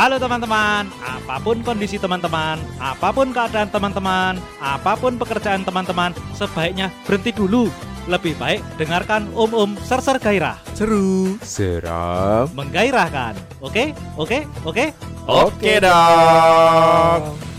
Halo teman-teman, apa pun kondisi teman-teman, apa pun keadaan teman-teman, apa pun pekerjaan teman-teman, sebaiknya berhenti dulu. Lebih baik dengarkan Om Om Serser Gairah. Seru, seram. Menggairahkan. Oke? Oke? Oke? Oke dong.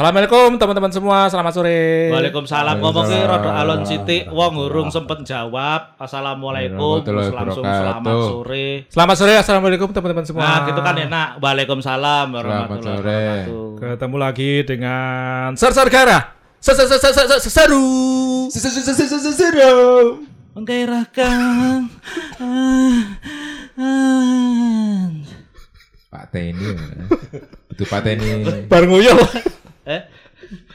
Assalamualaikum teman-teman semua, selamat sore. Waalaikumsalam. Ngomongnya rada alon sithik, wong urung sempet jawab. Assalamualaikum. Terus langsung selamat sore. Selamat sore, assalamualaikum teman-teman semua. Nah, gitu kan enak. Waalaikumsalam warahmatullahi Selamat sore. wabarakatuh. Ketemu lagi dengan Ser-Ser Gara. Seru. Seru. Menggairahkan. Ah, ah. Pak Teni. Itu Pak Teni. Bar nguyuh. Eh,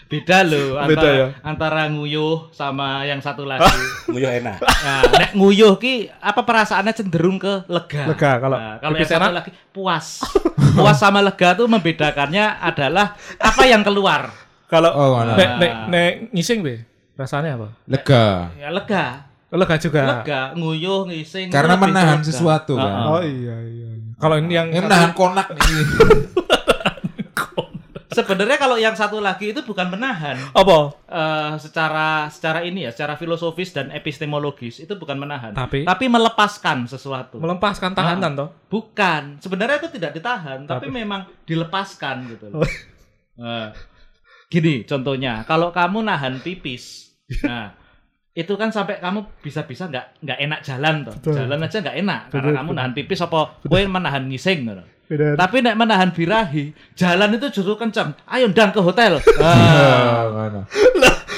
beda loh antara, Beda ya? antara nguyuh sama yang satu lagi. Nguyuh enak. Nah, nek nguyuh ki apa perasaannya cenderung ke lega. Lega, kalau Nah, kalau yang satu lagi puas. puas sama lega tuh membedakannya adalah apa yang keluar. Kalau Oh, mana? nek nek nek ngising be, rasanya apa? Lega. Ya lega. Lega juga. Lega, nguyuh, ngising. Karena menahan lega. sesuatu Heeh. kan. Oh iya iya. Kalau ini yang menahan konak nih. Sebenarnya kalau yang satu lagi itu bukan menahan. apa? Eh, secara secara ini ya, secara filosofis dan epistemologis itu bukan menahan, Tapi? tapi melepaskan sesuatu. Melepaskan tahanan toh. Bukan, sebenarnya itu tidak ditahan, tapi, Tapi? memang dilepaskan gitu Oh. loh. Nah, gini contohnya, kalau kamu nahan pipis, nah itu kan sampai kamu bisa-bisa nggak nggak enak jalan toh, Betul. jalan aja nggak enak Betul, karena kamu betul. nahan pipis apa, kowe menahan ngising gitu. Beda. Tapi nek menahan birahi, jalan itu justru kencang. Ayo ndang ke hotel. Ah, mana?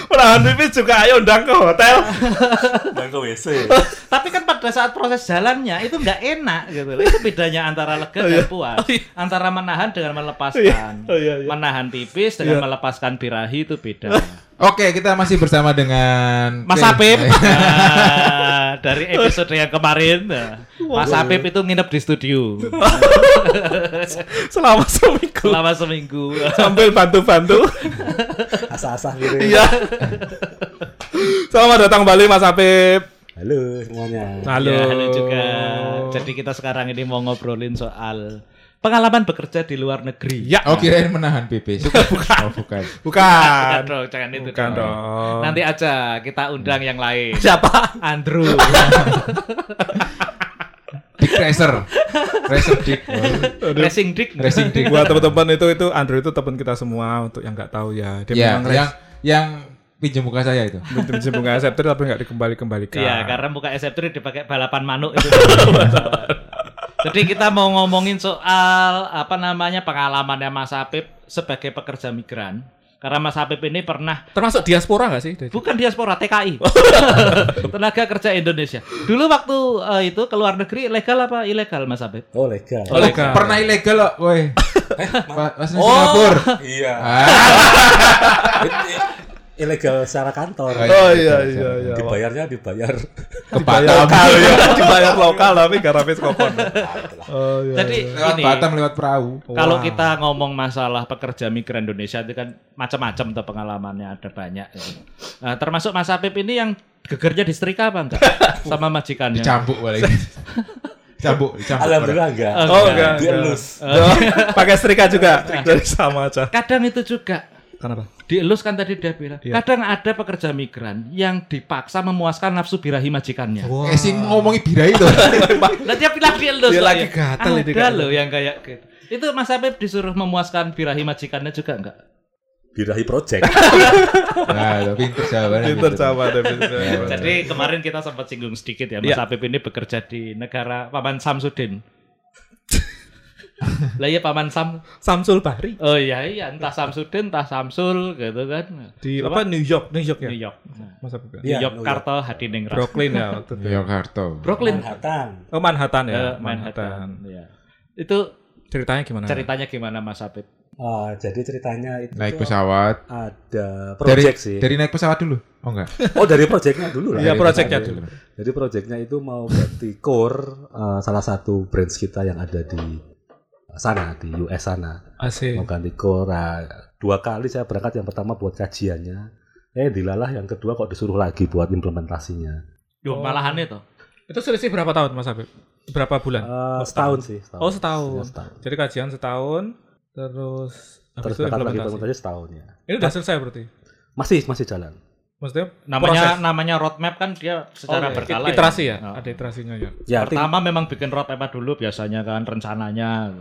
Menahan pipis juga ayo undang ke hotel. Dan ke WC. Tapi kan pada saat proses jalannya itu nggak enak gitu. loh. Itu bedanya antara lega dan puas. Antara menahan dengan melepaskan. Oh, iya, iya. Menahan pipis dengan Iya. melepaskan birahi itu beda. Oke, kita masih bersama dengan Mas. Apip nah, dari episode yang kemarin, nah, Mas Apip itu nginep di studio Selama seminggu selama seminggu. sambil bantu-bantu. Asah-asah gitu. Iya. Selamat datang kembali Mas Apip. Halo semuanya. Halo. Ya, halo juga. Jadi kita sekarang ini mau ngobrolin soal pengalaman bekerja di luar negeri. Ya. Oh, kirain menahan pipis. Bukan. Oh, bukan. Bukan Bukan. dong, jangan itu Bukan dong. dong. Nanti aja kita undang yang lain. siapa? Andrew. Dick Racer. Racer Dick. Racing Dick. Racing Dick. Buat teman-teman itu itu Andrew itu teman kita semua untuk yang nggak tahu ya. Dia Ya, memang yang yang pinjam muka saya itu. pinjam bunga aseptir tapi nggak dikembali-kembalikan. Iya, karena muka itu dipakai balapan manuk itu. Jadi kita mau ngomongin soal apa namanya pengalamannya Mas Apip sebagai pekerja migran. Karena Mas Apip ini pernah Termasuk diaspora nggak sih? bukan diaspora TKI. Tenaga kerja Indonesia. Dulu waktu eh, itu ke luar negeri legal apa ilegal Mas Apip? Oh legal. Oh, legal. Pernah ilegal loh, woi. Pas di Oh. Singapura. Iya. Ah. Ilegal secara kantor. Oh iya iya iya. Dibayarnya dibayar. Ke Dibayar Batam. lokal ya. Dibayar lokal tapi nggak rapis kopon. Oh iya. Jadi Lewat ini Batam lewat perahu. Kalau kita ngomong masalah pekerja migran Indonesia itu kan macam-macam tuh pengalamannya ada banyak. Nah, termasuk Mas Apip ini yang gegernya disetrika apa enggak sama majikannya? Dicambuk balik. Dicambuk, dicambuk. Alhamdulillah enggak. Oh, Oh enggak. enggak. enggak. Dielus. Oh, Pakai setrika juga. Jadi sama aja. Kadang itu juga Kenapa? dielus kan tadi dia bilang. Iya. Kadang ada pekerja migran yang dipaksa memuaskan nafsu birahi majikannya. Wah. Eh sing ngomongi bira itu. Nah, dia bilang dielus. Dia lagi ya. gatel ini Ada loh yang kayak gitu. Itu Mas Apip disuruh memuaskan birahi majikannya juga enggak? Birahi project. Nah, itu pinter jawabannya. Pinter ada pinter. Jadi kemarin kita sempat singgung sedikit ya, Mas Iya. Apip ini bekerja di negara Paman Samsudin. lah iya Paman Sam. Samsul Bahri Oh iya iya, entah Samsudin, entah Samsul gitu kan. di apa New York, New York ya. New York. Mas Apip ya? Iya, New York New York. Karto Hadiningrat. Brooklyn ya waktu itu. Yogyakarta. Brooklyn. Manhattan. Oh Manhattan ya. Eh, Manhattan. Iya. Itu Ceritanya gimana? ceritanya gimana Mas Apip? Ah, jadi ceritanya itu Naik pesawat. ada Dari, project sih. dari naik pesawat dulu. Oh enggak. Oh dari projectnya dulu lah. Iya, Dari projectnya pesawat dulu. Jadi projectnya itu mau ganti core eh, salah satu branch kita yang ada di sana di US sana. Asik. Mau ganti. Nah, dua kali saya berangkat yang pertama buat kajiannya. Eh dilalah yang kedua kok disuruh lagi buat implementasinya. Yo, Oh. malahan itu. Itu selisih berapa tahun Mas Habib? Berapa bulan? Eh, setahun sih. Setahun. Oh setahun. Ya, setahun. Jadi kajian setahun, terus Terus itu berangkat lagi implementasi. implementasi setahun ya. Ini udah selesai berarti? Masih masih jalan. Maksudnya Namanya proses. namanya roadmap kan dia secara Oh, berkala. iterasi ya? Oh. Ada iterasinya ya. Ya, tim, Pertama memang bikin roadmap dulu biasanya kan rencananya.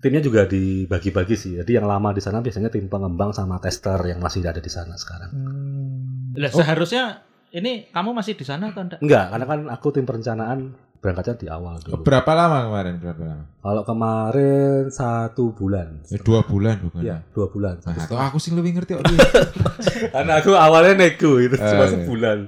Timnya juga dibagi-bagi sih. Jadi yang lama di sana biasanya tim pengembang sama tester yang masih ada di sana sekarang. Hmm. Lah seharusnya ini kamu masih di sana atau enggak? Enggak, karena kan aku tim perencanaan berangkatnya di awal dulu. Berapa lama kemarin? Berapa lama? Kalau kemarin satu bulan. Ya, dua bulan bukan? Iya, dua bulan. Nah, atau aku sih lebih ngerti kok. Karena aku awalnya nego itu cuma Eh. sebulan.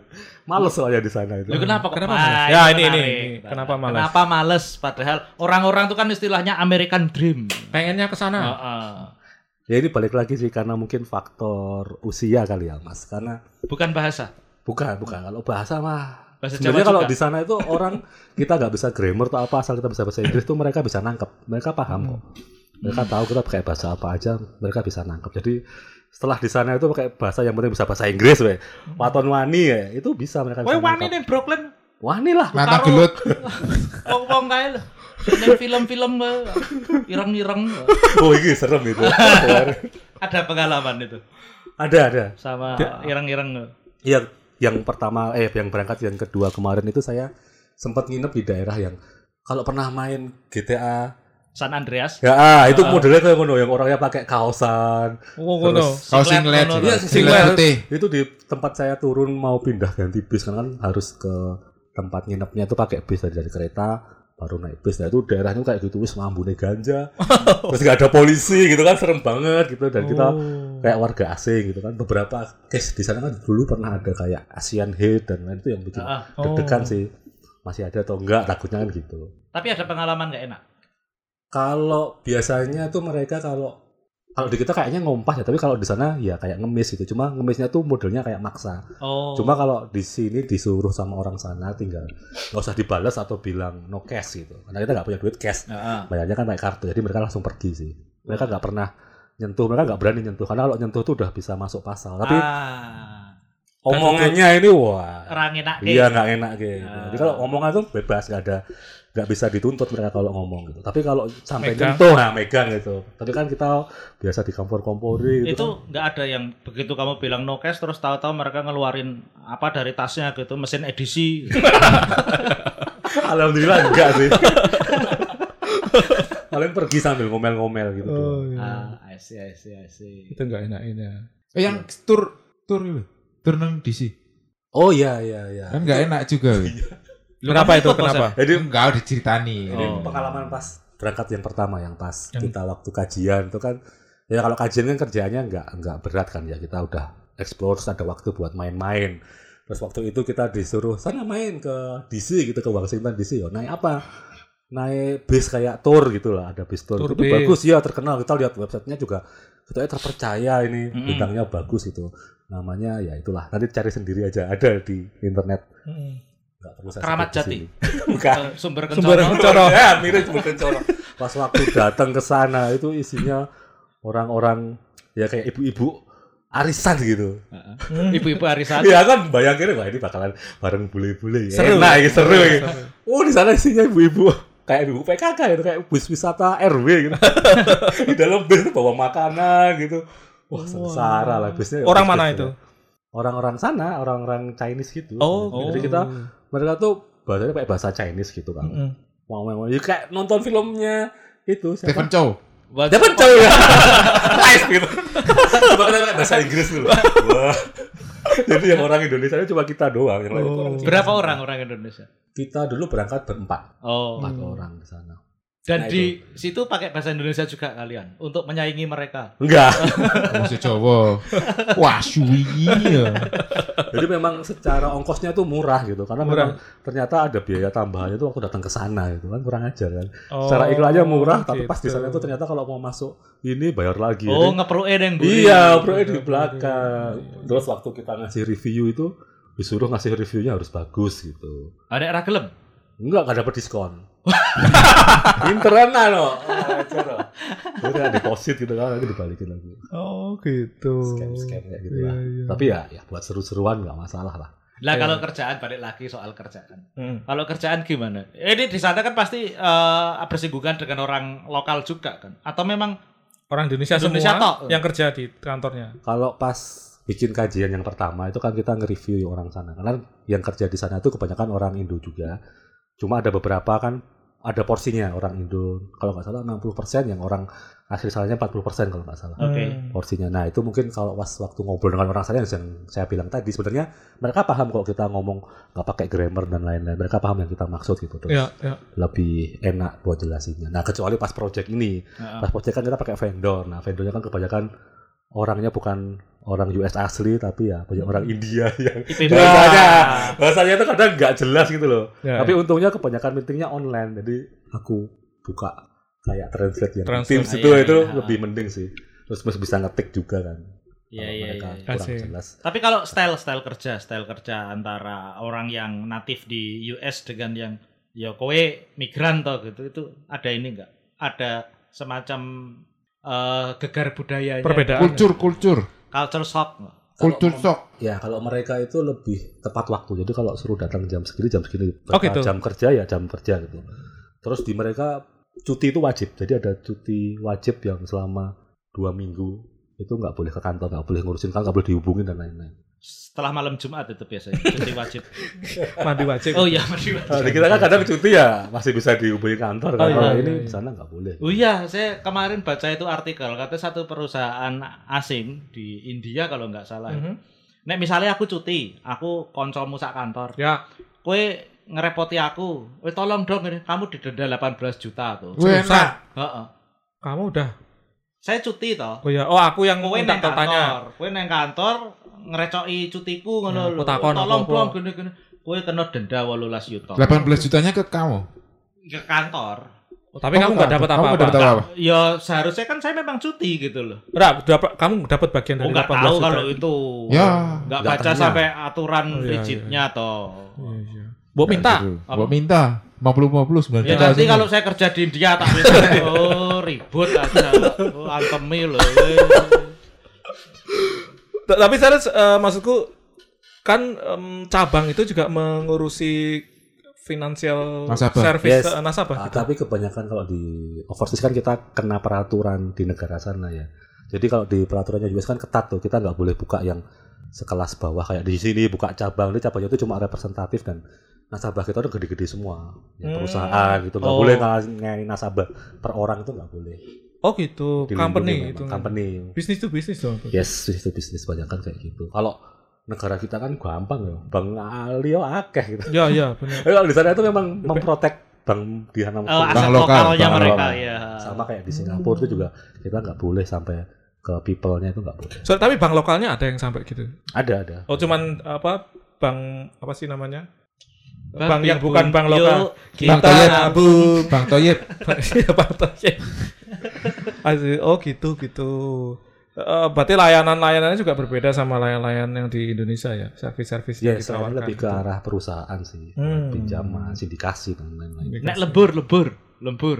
Males soalnya di sana itu. Lu kenapa kok? Kenapa males? itu Ya, ini, ini, ini. Kenapa males? Kenapa males? Padahal orang-orang itu kan istilahnya American Dream. Pengennya ke sana. Heeh. Ya ini balik lagi sih karena mungkin faktor usia kali ya, Mas. Karena Bukan bahasa. Bukan, bukan. Kalau bahasa mah Bahasa Sebenarnya Jawa kalau juga. di sana itu orang kita nggak bisa grammar atau apa asal kita bisa bahasa Inggris tuh mereka bisa nangkep, mereka paham kok. Mereka tahu kita pakai bahasa apa aja, mereka bisa nangkep. Jadi setelah di sana itu pakai bahasa yang penting bisa bahasa Inggris, we. Waton wani ya, itu bisa mereka bisa Woi wani nih Brooklyn. Wani lah. Mata gelut. Wong-wong kae lho. Neng film-film ireng-ireng. Oh ini serem itu. Ada pengalaman itu ada ada. sama ireng-ireng. Yang yang pertama eh yang berangkat yang kedua kemarin itu saya sempat nginep di daerah yang kalau pernah main GTA San Andreas. ya ah, itu modelnya kayak ngono yang orangnya pakai kaosan Oh, ngono. Kau Singlet. Iya, Singlet itu di tempat saya turun mau pindah ganti bis karena kan harus ke tempat nginepnya itu pakai bis dari, dari kereta baru naik bis. Nah itu daerahnya kayak gitu wis mambune ganja. Terus nggak ada polisi gitu kan serem banget gitu. Dan kita Oh. kayak warga asing gitu kan. Beberapa case di sana kan dulu pernah ada kayak Asian hate dan lain itu yang bikin Ah, deg-degan Oh. sih. Masih ada atau enggak takutnya kan gitu. Tapi ada pengalaman gak enak. kalau biasanya tuh mereka kalau kalau di kita kayaknya ngompas ya tapi kalau di sana ya kayak ngemis gitu cuma ngemisnya tuh modelnya kayak maksa Oh. Cuma kalau di sini disuruh sama orang sana tinggal nggak usah dibalas atau bilang no cash gitu. Karena kita nggak punya duit cash. Heeh. Bayarnya kan pakai kartu. Jadi mereka langsung pergi sih. Mereka nggak pernah nyentuh. Mereka nggak berani nyentuh. Karena kalau nyentuh tuh udah bisa masuk pasal. Tapi ah, omongannya ini wah. orang enak Iya nggak enak gitu. Ah. Jadi kalau omongan tuh bebas nggak ada nggak bisa dituntut mereka kalau ngomong gitu. Tapi kalau sampai nyentuh, nah megang gitu. Tapi kan kita biasa di kompor-kompori gitu. itu kan. nggak ada yang begitu kamu bilang no cash terus tahu-tahu mereka ngeluarin apa dari tasnya gitu mesin edisi Alhamdulillah enggak sih. Paling pergi sambil ngomel-ngomel gitu. Oh, iya. ah I see I see I see Itu enggak enak ini. ya. Eh, yang tur tur itu. Tur nang DC. Oh iya iya iya. Kan nggak enak juga. weh. Lu Kenapa itu? Kenapa? ya? Jadi Enggak diceritani. ini Oh. pengalaman pas berangkat yang pertama yang pas Yang- kita waktu kajian itu kan ya kalau kajian kan kerjaannya nggak nggak berat kan ya kita udah explore terus ada waktu buat main-main. Terus waktu itu kita disuruh sana main ke DC gitu ke Washington DC. Oh, naik apa? Naik bis kayak tour gitu lah, ada bis tour. Tour itu bis. bagus ya, terkenal. Kita lihat websitenya juga kita terpercaya ini Mm-mm. bintangnya bagus itu. Namanya ya itulah. Nanti cari sendiri aja ada di internet. Mm. Nggak perlu saya Keramat Jati. Bukan. Sumber Sumber kencana kencana. ya, mirip sumber kencana. Pas waktu datang ke sana itu isinya orang-orang ya kayak ibu-ibu arisan gitu. ibu-ibu arisan Ya kan bayangin wah ini bakalan bareng bule-bule. Seru. Enak gitu, seru. gitu. Oh di sana isinya ibu-ibu kayak ibu PKK gitu kayak bus wisata RW gitu. di dalam tuh bawa makanan gitu. Wah sengsara lah busnya. Orang mana bus- itu? Orang-orang sana, orang-orang Chinese gitu. Oh, Jadi kita mereka tuh bahasanya kayak bahasa Chinese gitu kan. Mm-mm. Mau mau ya kayak nonton filmnya itu Stephen siapa? Chow. Buat- Dapat cow ya. Live gitu. Coba kita pakai bahasa Inggris dulu. Wah. Jadi yang orang Indonesia cuma kita doang, yang lain itu orang berapa orang orang Indonesia Kita dulu berangkat berempat, oh empat orang di sana. Dan Nah, di situ pakai bahasa Indonesia juga kalian untuk menyaingi mereka Enggak. Bahasa Jawa. Wah, suwi. ya. Jadi memang secara ongkosnya tuh murah gitu, karena Murah. memang ternyata ada biaya tambahannya tuh waktu datang ke sana gitu kan kurang ajar kan. Oh, Secara iklannya murah, tapi pas di gitu. sana tuh ternyata kalau mau masuk ini bayar lagi. oh ngeproe yang buri Iya, bro di Iya, belakang. iya, iya. Terus waktu kita ngasih review itu disuruh ngasih reviewnya harus bagus gitu. ada era gelem Enggak, enggak dapat diskon. Interan lah no. Jadi ada deposit gitu kan, nanti dibalikin lagi. Oh, gitu. Scam-scam kayak gitu Iya, lah. iya. Tapi ya, ya buat seru-seruan nggak masalah lah. Lah Iya. kalau kerjaan balik lagi soal kerjaan. Hmm. Kalau kerjaan gimana? Ini di sana kan pasti eh, bersinggungan dengan orang lokal juga kan? Atau memang Orang Indonesia, Indonesia semua tok. yang kerja di kantornya. Kalau pas bikin kajian yang pertama itu kan kita nge-review orang sana. Karena yang kerja di sana itu kebanyakan orang Indo juga. Cuma ada beberapa kan ada porsinya orang Indo. Kalau nggak salah 60% yang orang asli sananya 40% kalau nggak salah. Oke. Hmm. Porsinya. Nah itu mungkin kalau pas waktu ngobrol dengan orang sana yang saya bilang tadi sebenarnya mereka paham kalau kita ngomong nggak pakai grammar dan lain-lain. Mereka paham yang kita maksud gitu. Terus Ya, ya. lebih enak buat jelasinnya. Nah kecuali pas project ini, Heeh. pas project kan kita pakai vendor. Nah vendornya kan kebanyakan orangnya bukan orang US asli tapi ya banyak orang India yang IPB. bahasanya bahasanya itu kadang nggak jelas gitu loh. Ya, tapi untungnya kebanyakan meetingnya online, jadi aku buka kayak translate yang Translate. Teams Ah, itu iya, itu iya. lebih mending sih. Terus masih bisa ngetik juga kan. Iya iya mereka iya. kurang Asik. jelas. Tapi kalau style style kerja, style kerja antara orang yang natif di US dengan yang ya kowe migran toh gitu itu ada ini enggak? Ada semacam eh, gegar budayanya. Perbedaan. Kultur, kultur. Culture shock. Kultur shock. Ya kalau mereka itu lebih tepat waktu. Jadi kalau suruh datang jam segini jam segini. Oh, Berapa gitu. Jam kerja ya jam kerja gitu. Terus di mereka cuti itu wajib. Jadi ada cuti wajib yang selama dua minggu itu nggak boleh ke kantor, nggak boleh ngurusin kantor, nggak boleh dihubungin dan lain-lain. Setelah malam Jumat itu biasanya cuti wajib. Mandi wajib. Oh iya, mandi wajib. Nah, kita kan kadang cuti ya masih bisa dihubungi kantor. Oh, kan. iya, Kalau iya, ini iya. di sana nggak boleh. Oh iya, saya kemarin baca itu artikel kata satu perusahaan asing di India kalau nggak salah. Mhm. Nek misalnya aku cuti, aku koncomu sak kantor. Ya, Kue ngerepoti aku. Weh tolong dong ini kamu didenda 18 juta tuh. Susah. Heeh. Kamu udah. Saya cuti toh. Oh ya, oh aku yang Kowe minta nang kantor, kowe nang kantor ngerecoki cutiku ngono aku lho. takon Tolong dong gini-gini. Kowe kena denda 18 juta. 18 jutanya ke kamu. Ke kantor. Oh, tapi kamu nggak dapat apa-apa. dapat apa-apa. Ya seharusnya kan saya memang cuti gitu loh. Nggak, dapat kamu dapat bagian Oh dari nggak 18 tahu juta. kalau itu. Ya. Nggak Nggak baca sampai aturan Oh, iya, rigidnya toh. Iya, iya. Bu minta. Gua minta 50 50 9 Ya juta. nanti kalau saya kerja di India tak bisa. Oh ribut aja. Oh, antemi loh. Tapi saya eh, maksudku kan cabang itu juga mengurusi financial Nasabah. service Yes. ke nasabah Ah, gitu. tapi kebanyakan kalau di overseas kan kita kena peraturan di negara sana ya. Jadi kalau di peraturannya US kan ketat tuh, kita nggak boleh buka yang sekelas bawah kayak di sini buka cabang, ini cabangnya itu cuma representatif dan nasabah kita udah gede-gede semua, ya, Hmm. perusahaan gitu nggak Oh. boleh ngalahin nasabah per orang itu nggak boleh. Oh gitu, Dilindungi company memang, itu. company. Bisnis to bisnis dong. Yes, itu bisnis banyak kan kayak gitu. Kalau negara kita kan gampang ya, bang Ali yo akeh gitu. Ya ya benar. Kalau di sana itu memang memprotek bank di sana Oh, aset Bank lokal, lokalnya bank mereka lokal. ya. sama kayak di Singapura itu juga kita nggak boleh sampai ke people-nya itu nggak boleh. So, tapi bank lokalnya ada yang sampai gitu. Ada ada. Oh cuman apa bank apa sih namanya? Bang Bank yang bukan bank lokal. yuk, Bang kita Toyib. nabung. Bang Toyib. Bang Toyib. Asli, Oh gitu gitu. Eh, berarti layanan-layanannya juga berbeda sama layanan-layanan yang di Indonesia ya, servis-servis yang Ya, saya ditawarkan. lebih ke gitu. arah perusahaan sih, Hmm. pinjaman, sindikasi dan lain-lain. Nek lembur, lembur, lembur.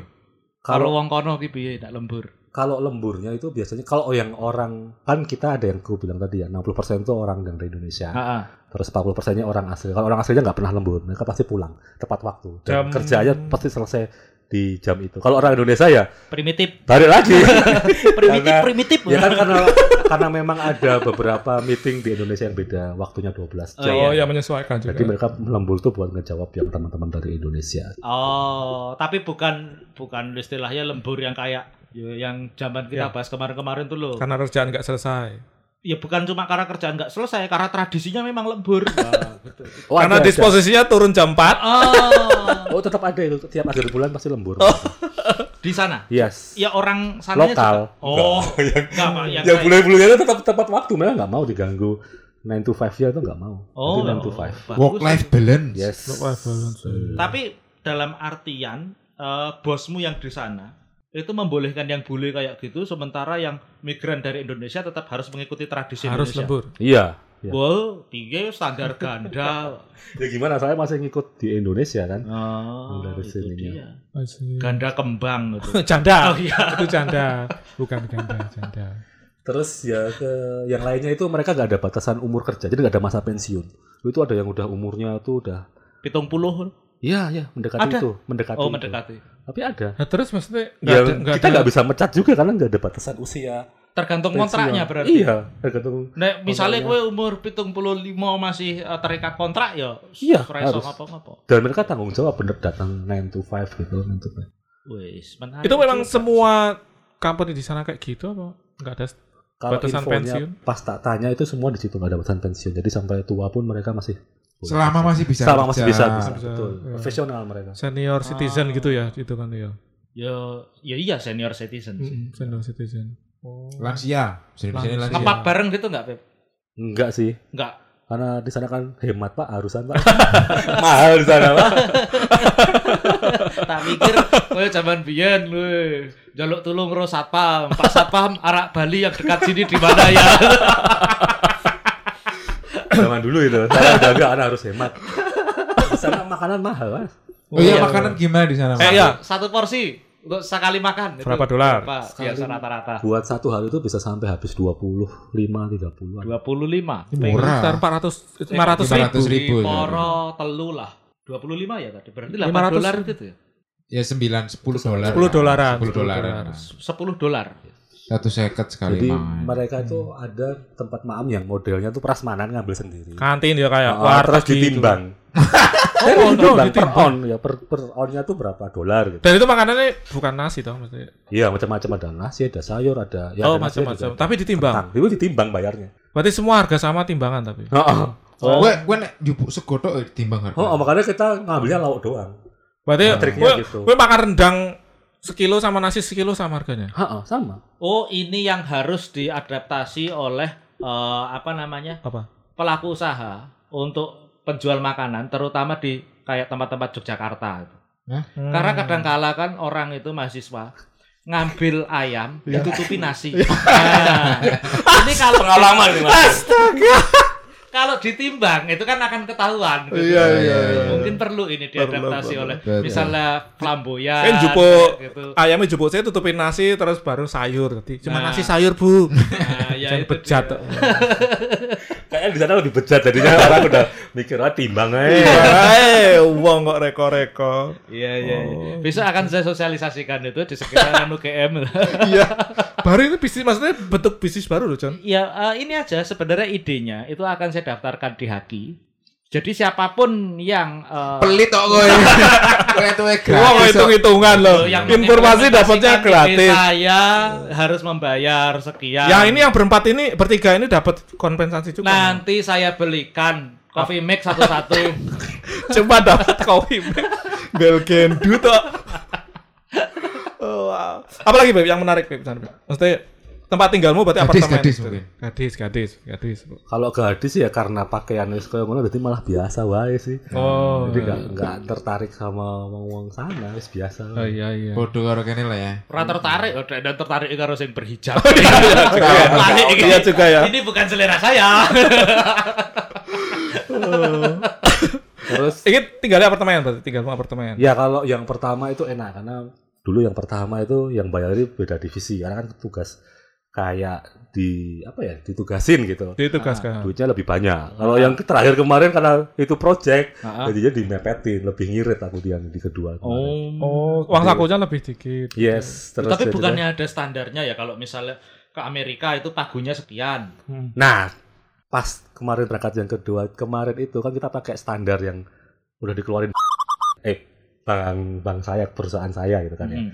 Kalau Kalau wong kono ki piye nek lembur? Kalau lemburnya itu biasanya kalau yang orang kan kita ada yang aku bilang tadi ya 60% itu orang yang dari Indonesia. Heeh. Terus 40 persennya orang asli. Kalau orang aslinya nggak pernah lembur, mereka pasti pulang tepat waktu. Dan Jam- kerjanya pasti selesai di jam itu. Kalau orang Indonesia ya Primitif. balik lagi. primitif, Karena- primitif. ya kan karena karena memang ada beberapa meeting di Indonesia yang beda, waktunya 12 jam. Oh, ya menyesuaikan juga. Jadi mereka lembur tuh buat ngejawab yang teman-teman dari Indonesia. Oh, tapi bukan bukan istilahnya lembur yang kayak ya, yang zaman kita Ya. bahas kemarin-kemarin tuh loh. Karena kerjaan nggak selesai. Ya bukan cuma karena kerjaan nggak selesai, karena tradisinya memang lembur. Wah, betul. Oh, Karena ada, ada. disposisinya turun jam 4. Oh, Oh, tetap ada itu. Tiap akhir bulan pasti lembur. di sana. Yes. Ya orang sananya Lokal. juga. Oh, yang enggak Pak, yang yang bule-bulenya tetap tepat waktu. Mereka nggak mau diganggu. 9 to 5 ya itu nggak mau. Oh, Jadi 9 to 5. bagus. Work life balance. Yes. Tapi dalam artian eh, bosmu yang di sana itu membolehkan yang bule kayak gitu, sementara yang migran dari Indonesia tetap harus mengikuti tradisi Harus Indonesia. lembur. Iya. Iya. Wow, tinggi standar ganda. Ya gimana? Saya masih ngikut di Indonesia kan. Oh, Dari itu sininya. dia. Ganda kembang gitu. Janda. Oh iya. Itu janda. Bukan ganda, janda. Terus ya ke yang lainnya itu mereka nggak ada batasan umur kerja, jadi nggak ada masa pensiun. Itu ada yang udah umurnya tuh udah Pitung puluh. Iya, iya, mendekati Ada? itu, mendekati. Oh itu. mendekati. Tapi ada. Nah, terus maksudnya nggak Ya, ada kita nggak bisa mecat juga karena nggak ada batasan usia. Tergantung kontraknya berarti. Iya, tergantung. Nek misalnya kowe umur pitung puluh lima masih eh, terikat kontrak ya. Iya, ora iso harus. ngapa-ngapa. Dan mereka tanggung jawab bener datang 9 to 5 gitu, 9 to 5. Wis, menarik itu memang juga. semua company di sana kayak gitu apa? Nggak ada Kalau Batasan infonya pensiun? pas tak tanya itu semua di situ nggak ada batasan pensiun. Jadi sampai tua pun mereka masih Selama masih bisa selama masih bisa, bisa, Bisa, betul. iya. Profesional mereka. senior citizen Ah. gitu ya itu kan ya. Ya, ya iya senior citizen. sih. Mm-mm, senior citizen. Oh. Lansia. Bisa di sini Lansia. lansia. Ngepak bareng gitu enggak, Beb? Enggak sih. Enggak. Karena di sana kan hemat Pak, harusan Pak. Mahal di sana Pak. tak pikir kowe zaman biyen lu jaluk tulung karo satpam. Pak Satpam arak Bali yang dekat sini di mana ya? Zaman dulu itu. Saya udah enggak karena harus hemat. Di sana makanan mahal Mas. Oh iya, Iya. makanan gimana di sana? Eh, iya. Satu porsi untuk sekali makan. itu Berapa dolar? Berapa biasa Sekali. rata-rata? Buat satu hari itu bisa sampai habis 25, 30 25. Murah. Sekitar 400 500 ribu. 500 ribu. ya. Poro telu lah. 25 ya tadi. Berarti 8 500 dolar ribu. gitu ya. Ya 9 10 dolar. 10 dolaran. 10 dolaran. 10 dolar. Satu seket sekali Jadi makan. mereka itu ada tempat maam yang modelnya tuh prasmanan ngambil sendiri. Kantin ya kayak Ah, warteg terus gitu. ditimbang. Oh, oh, ditimbang per ditimbang. on ya per per onnya tuh berapa dolar gitu. Dan itu makanannya bukan nasi toh maksudnya. Iya macam-macam ada nasi, ada sayur, ada ya oh macam-macam. Tapi ditimbang. Itu ditimbang bayarnya. Berarti semua harga sama timbangan tapi. Heeh. Oh. Gue gue nek njupuk segodok eh, timbang harga. Oh, makanya kita ngambilnya lauk doang. Berarti Nah, triknya gue gitu. gue makan rendang sekilo sama nasi sekilo sama harganya. Heeh, sama. Oh, ini yang harus diadaptasi oleh eh, apa namanya? Apa? pelaku usaha untuk penjual makanan terutama di kayak tempat-tempat Yogyakarta. Hmm. Karena kadang-kala kan orang itu mahasiswa ngambil ayam Iya. ditutupi nasi. Nah, ini kalau Pengalaman ini Mas. Kalau ditimbang itu kan akan ketahuan. gitu. Iya, iya, iya. Mungkin perlu ini diadaptasi Perlu, oleh Betul. misalnya flamboyan. Kan kayak gitu. ayamnya jupuk saya tutupin nasi terus baru sayur. Jadi cuma Nah. nasi sayur bu. Nah, ya Jangan bejat. Kayaknya di sana lebih bejat jadinya orang udah mikir ah timbang aja. Eh, uang kok reko-reko. Iya iya. iya. Oh. Besok akan saya sosialisasikan itu di sekitaran UGM. Iya. Baru ini bisnis maksudnya bentuk bisnis baru loh, John. ya eh, ini aja sebenarnya idenya itu akan saya daftarkan di Haki. Jadi siapa pun yang eh, Pelit kok gue. Gue Wah, gratis. hitung-hitungan loh. yang Informasi dapatnya gratis. Saya harus membayar sekian. Yang ini yang berempat ini, bertiga ini dapat kompensasi juga. nanti saya belikan coffee mix satu-satu. Coba dapat kopi Belgendu tuh. Oh, wow. Apalagi Beb yang menarik Beb? Maksudnya tempat tinggalmu berarti Gadis, apartemen. gadis mungkin. Gadis, gadis, gadis. Kalau gadis ya karena pakaian wis koyo ngono berarti malah biasa wae sih. Oh, Jadi nggak nggak tertarik sama wong-wong sana wis biasa. Oh iya iya. Bodoh karo kene lah ya. Ora tertarik oh, dan tertarik karo sing berhijab. ya. Balik ini. Iya juga ya. Ini bukan selera saya. Terus Ini tinggalnya apartemen berarti tinggalmu apartemen. ya kalau yang pertama itu enak karena dulu yang pertama itu yang bayar itu beda divisi karena kan tugas kayak di apa ya ditugasin gitu. Ditugaskan. Duitnya lebih banyak. Kalau yang terakhir kemarin karena itu project Heeh. jadinya dimepetin, lebih ngirit aku di yang di kedua. kemarin. Oh, uang sakunya lebih dikit. Yes, terus Tapi bukannya ada standarnya ya kalau misalnya ke Amerika itu pagunya sekian. Hmm. Nah, pas kemarin berangkat yang kedua, kemarin itu kan kita pakai standar yang udah dikeluarin eh bang bang saya perusahaan saya gitu kan ya. Hmm.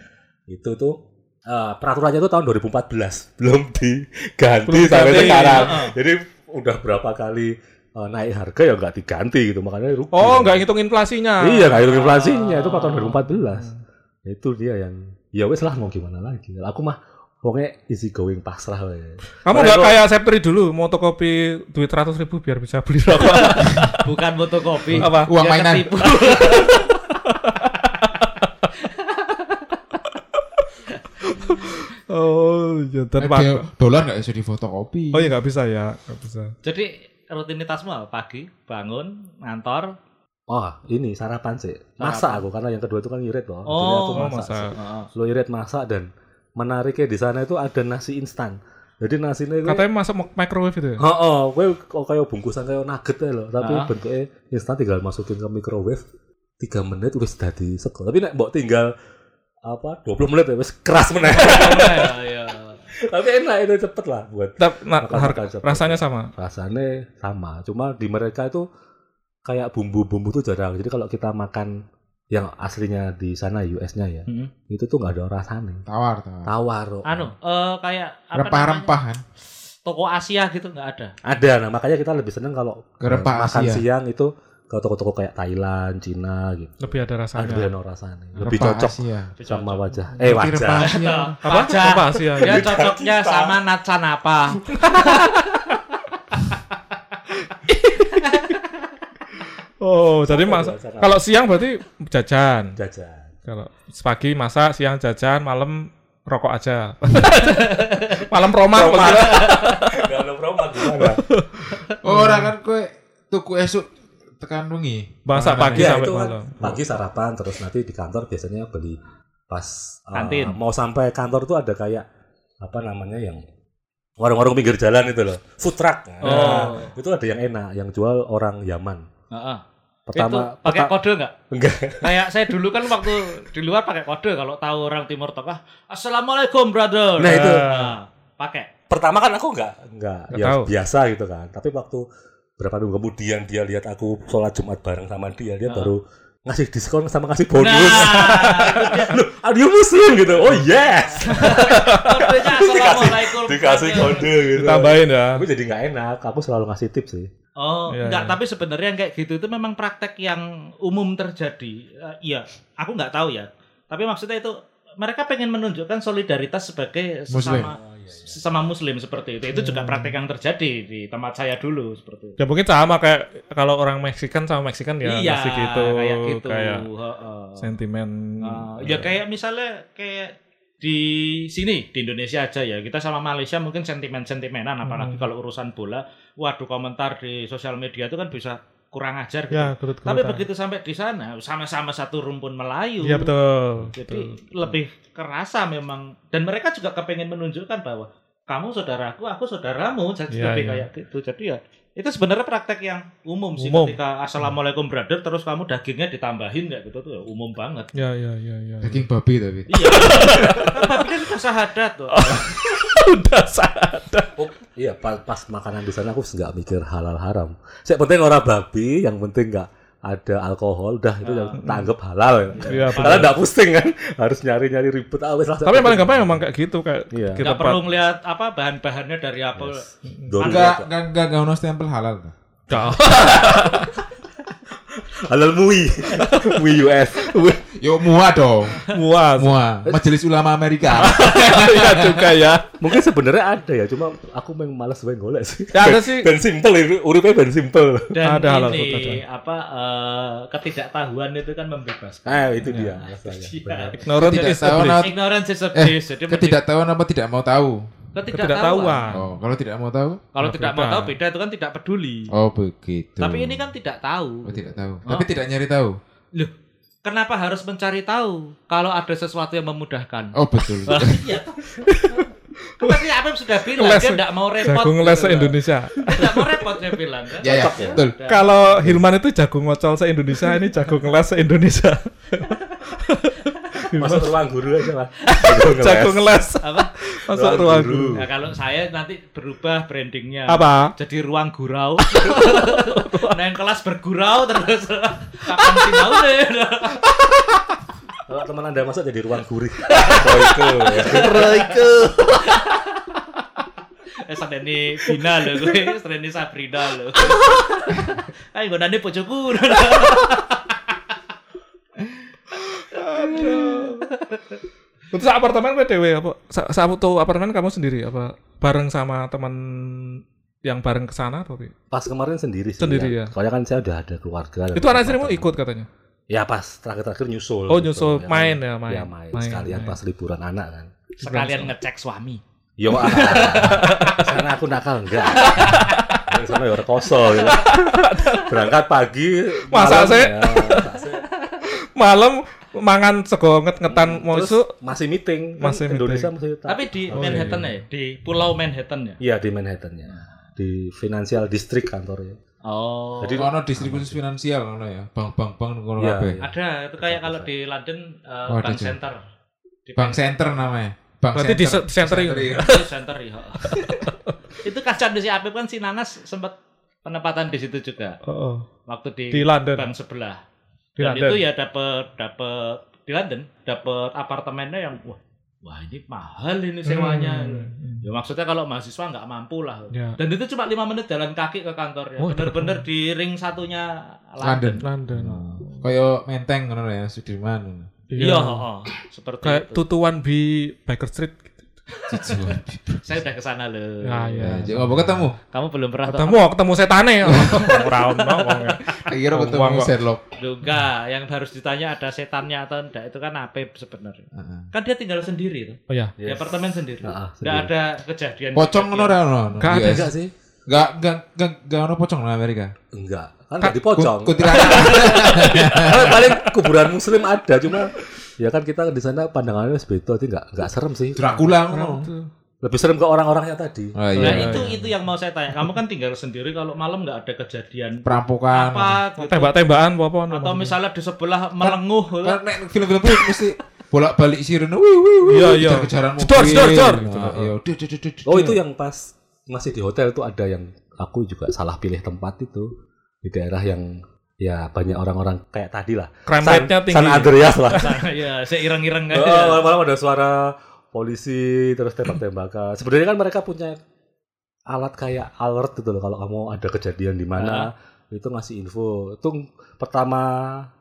Itu tuh eh, peraturannya itu tahun 2014 belum diganti Belum sampai sekarang. heeh. Jadi udah berapa kali eh, naik harga ya nggak diganti gitu makanya rugi. Oh, nggak ngitung inflasinya. Iya, nggak hitung inflasinya itu pas tahun Ah. 2014. Itu dia yang ya wes lah mau gimana lagi. Aku mah pokoknya easy going pasrah we. Kamu nggak Mereka- kayak Septri dulu, mau kopi duit ratus ribu biar bisa beli rokok. Bukan fotokopi. Apa? Uang mainan. ketipu. oh, ya dan Eh, dolar nggak bisa di fotokopi. Oh ya nggak bisa ya, nggak bisa. Jadi rutinitasmu apa? Pagi bangun, ngantor. Oh, ini sarapan sih. Masak aku karena yang kedua itu kan irit loh. Jadi Oh, aku Oh, masak. masak. Heeh. Slow irit masak dan menariknya di sana itu ada nasi instan Jadi nasinya gue Katanya masuk mi- microwave itu ya? Oh, oh, gue kok kayak bungkusan kayak nugget ya loh, tapi Ah. bentuknya instan tinggal masukin ke microwave 3 menit udah dadi sego. Tapi nek mbok tinggal apa 20 menit ya wis keras meneh. Tapi enak itu cepet lah buat Tapi nah, Makan harga- makan cepet. rasanya sama. rasanya sama. Cuma di mereka itu kayak bumbu-bumbu tuh jarang. Jadi kalau kita makan yang aslinya di sana US-nya ya, Hmm. itu tuh nggak ada rasanya. Tawar, tawar. Tawar. oh. Anu, eh kayak apa Rempah-rempah kan. namanya? Toko Asia gitu nggak ada. Ada, nah makanya kita lebih seneng kalau makan Asia. siang itu ke toko-toko kayak Thailand, Cina gitu. Lebih ada Ada rasanya. yang rasanya. Lebih Rempah cocok Asia. sama wajah. Eh rempah wajah. Asia. Apa? Wajah. Apa Asia? Ya cocoknya sama natsan apa? Oh, jadi mas kalau siang berarti jajan. Jajan. Kalau pagi masak, siang jajan, malam rokok aja. malam romah. maksudnya. Gak ada promo gimana? Oh, Ora kan kowe tuku esuk tekan wengi. Panganan pagi ya. Sampai itu kan malam. pagi sarapan terus nanti di kantor biasanya beli pas uh, Kantin. mau sampai kantor tuh ada kayak apa namanya yang warung-warung pinggir jalan itu loh food truck nah, itu ada yang enak yang jual orang Yaman Heeh. pertama itu pakai kode nggak? enggak Kayak saya dulu kan waktu di luar pakai kode kalau tahu orang Timur Tengah, Assalamualaikum brother. Nah, itu. Nah, pakai. pertama kan aku enggak enggak Nggak ya tahu. biasa gitu kan tapi waktu berapa minggu kemudian dia lihat aku sholat Jumat bareng sama dia dia Ah. baru ngasih diskon sama ngasih bonus Nah, Loh, are you muslim gitu oh yes Assalamualaikum. dikasih brother. kode gitu Tambahin ya. tapi jadi nggak enak aku selalu ngasih tips sih Oh, Iya, enggak, iya. tapi sebenarnya yang kayak gitu itu memang praktek yang umum terjadi. Eh, iya, aku nggak tahu ya. Tapi maksudnya itu mereka pengen menunjukkan solidaritas sebagai Muslim. Sesama sesama muslim seperti itu. Itu juga praktek yang terjadi di tempat saya dulu seperti itu. Ya mungkin sama kayak kalau orang Meksikan sama Meksikan ya iya, masih gitu. kayak gitu. Kayak Heeh. sentimen. Ah, ya kayak misalnya kayak di sini di Indonesia aja ya kita sama Malaysia mungkin sentimen-sentimenan apalagi kalau urusan bola waduh komentar di sosial media itu kan bisa kurang ajar gitu. Ya, gerut Tapi begitu sampai di sana sama-sama satu rumpun Melayu. Iya betul. Jadi betul. lebih kerasa memang dan mereka juga kepengen menunjukkan bahwa kamu saudaraku, aku saudaramu, jadi lebih iya. kayak gitu. Jadi ya itu sebenarnya praktek yang umum sih Umum. ketika assalamualaikum brother terus kamu dagingnya ditambahin kayak gitu tuh ya umum banget. Ya ya ya ya. Daging babi tapi. Iya. kan babinya sudah sahadat tuh. Udah sadar. oh iya pas, pas makanan di sana aku nggak mikir halal haram saya penting orang babi yang penting nggak ada alkohol udah itu yang tak anggap halal ya. Iya, karena nggak pusing kan harus nyari nyari ribet ah, wes lah, Tapi yang paling gampang memang kayak gitu kayak Iya. kita perlu ngeliat apa bahan-bahannya dari apa. Dori Enggak, aja. enggak ono stempel halal. halal mui mui US Yo mua dong. muas. Mua. Majelis Ulama Amerika. Iya juga ya. mungkin sebenarnya ada ya cuma aku memang malas banget golek sih Ya ada sih. ben simple uripnya ben simple Dan Ada halal ini ada. apa eh, ketidaktahuan itu kan membebaskan. ah itu dia masalahnya Iya. benar. Ignorant Tidak is tahu bliss. nah- Ignorance is a Eh, bliss. Jadi Ketidaktahuan apa tidak mau tahu? Ketidaktahuan. Oh, kalau tidak mau tahu? Kalau tidak mau tahu beda itu kan tidak peduli. Oh, begitu. Tapi ini kan tidak tahu. Oh, tidak tahu. Oh. Tapi tidak nyari tahu. Loh, kenapa harus mencari tahu kalau ada sesuatu yang memudahkan? Oh, betul. Iya. Kan tadi Apep sudah bilang dia tidak mau repot. Jagung gitu loh. se-Indonesia. Tidak mau repot dia bilang kan. ya, ya, ya? betul. Kalau Hilman itu jagung ngocol se-Indonesia, ini jagung les masuk ruang guru aja lah jagung les. Apa? Masuk Ruang ruang guru. guru. Nah, kalau saya nanti berubah brandingnya. Apa? Jadi ruang gurau. nah, yang kelas bergurau terus kapan sinau deh. kalau teman anda masuk jadi ruang gurih oh itu ya. Eh, sedeni Vina lho gue, sedeni Sabrina lho. Ayo nggonane bojoku. Itu sa apartemen gue dewe apa? Sa satu apartemen kamu sendiri apa? Bareng sama teman yang bareng ke sana apa? Pi? pas kemarin sendiri sih Sendiri ya? soalnya kan saya udah ada keluarga Itu anak istrimu ikut katanya. ya pas terakhir-terakhir nyusul Oh, gitu. nyusul. Main ya, main. ya main, Main, sekalian main. pas liburan anak kan Sekalian ngecek suami. yo ah, sana aku nakal enggak Yang sana ya rekoso gitu. berangkat pagi Masa malam sih? ya, masa sih? Malam mangan sego nget-ngetan mau Terus isuk masih meeting. Kan Masih Indonesia meeting. masih tetap. Tapi di Manhattan ya, di Pulau Manhattan ya. Iya di Manhattan ya. Di Financial District kantornya. Oh. Jadi- Ono distribusi finansial ngono ya. Bank-bank bank ngono Iya, kabeh. iya. ada itu kayak kalau di London uh, Oh, Bank juga. Center. Di Bank center namanya. Bank Berarti di center Center, itu. iya. Bank Center ya. itu kasihan si Apip kan si Nanas sempat penempatan di situ juga Oh, oh. waktu di, Di London. bank sebelah. Di Dan London. itu ya dapat dapat di London dapat apartemennya yang wah wah ini mahal ini sewanya. Hmm. Ya maksudnya kalau mahasiswa nggak mampu lah. Ya. Dan itu cuma lima menit jalan kaki ke kantor ya. Oh, Bener-bener di ring satunya London. London. London. Kayak Menteng ngono ya, Sudirman. Iya, oh, seperti Kayak itu. tutuan bi Baker Street. Saya udah ke sana loh. Ya, ya. Ya, jadi apa ketemu? Kamu belum pernah? Ketemu ketemu setane. Ora ono wong. Kira ketemu. Sherlock. Loh, enggak, yang harus ditanya ada setannya atau enggak itu kan Apip sebenarnya. Heeh. Kan dia tinggal sendiri tuh. Oh ya. Di apartemen sendiri. Ah, Enggak sendiri. ada kejadian. Pocong ngono ora ono. Nggak ada. Sih? Enggak enggak enggak enggak ono pocong di Amerika. Enggak. Kan enggak dipocong. Ku- Kuntilanak. Paling- paling kuburan muslim ada cuma ya kan kita di sana pandangannya sebeto itu enggak enggak serem sih. Dracula ngono. Lebih serem ke orang-orangnya tadi. Oh Nah, iya. itu itu yang mau saya tanya. Kamu kan tinggal sendiri kalau malam nggak ada kejadian Perampokan. apa gitu. Tembak-tembakan apa apa. Atau misalnya di sebelah melenguh gitu. Kan nek film-film itu mesti bolak-balik sirene. Wih wih wih. Iya, iya. Kejar-kejaran mobil. Jedor, jedor, jedor. Iya. Oh itu yang pas masih di hotel itu ada yang aku juga salah pilih tempat itu di daerah yang ya banyak orang-orang kayak tadi lah. Crime rate-nya tinggi. San Andreas lah. ya, seireng-ireng kan. Oh, malam-malam ada suara polisi terus tembak-tembakan. Sebenarnya kan mereka punya alat kayak alert gitu loh kalau kamu ada kejadian di mana itu ngasih info. Itu pertama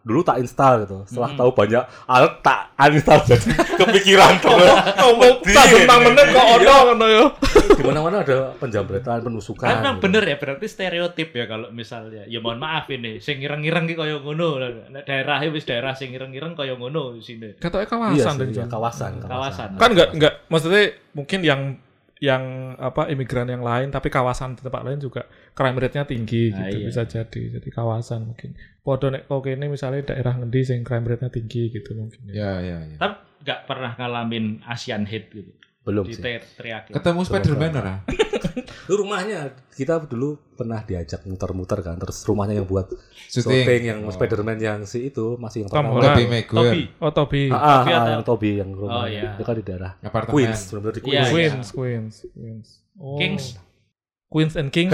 dulu tak install gitu. Setelah Hmm. tahu banyak alert tak uninstall jadi kepikiran tuh. Ngomong tak tentang menit kok ono ngono yo. Di mana-mana ada penjambretan, penusukan. Kan memang gitu. bener ya berarti stereotip ya kalau misalnya ya mohon maaf ini sing ireng-ireng ki kaya ngono Nek daerahnya wis daerah sing ireng-ireng kaya ngono di sini Katanya Iya kawasan sih, dan iya, kawasan, kawasan Kan enggak enggak maksudnya mungkin yang yang apa imigran yang lain tapi kawasan di tempat lain juga crime rate-nya tinggi Ah, gitu iya. bisa jadi jadi kawasan mungkin podo nek kok kene misalnya daerah ngendi sing crime rate-nya tinggi gitu mungkin Ya ya ya. tapi nggak pernah ngalamin Asian hate gitu Belum di sih. teriakin Ketemu Spiderman ora? Rumahnya kita dulu pernah diajak muter-muter kan, terus rumahnya yang buat Syuting. syuting yang Oh. Spider-Man yang si itu masih yang Tom pertama. Holland. Tobey Maguire. Toby oh Toby Ah, ah, Toby ah, yang Toby yang rumah. Oh, iya. Itu kan di daerah Apartemen. Queens, benar-benar di Iya, Queens. iya. Queens Queens Queens oh. Kings Queens and King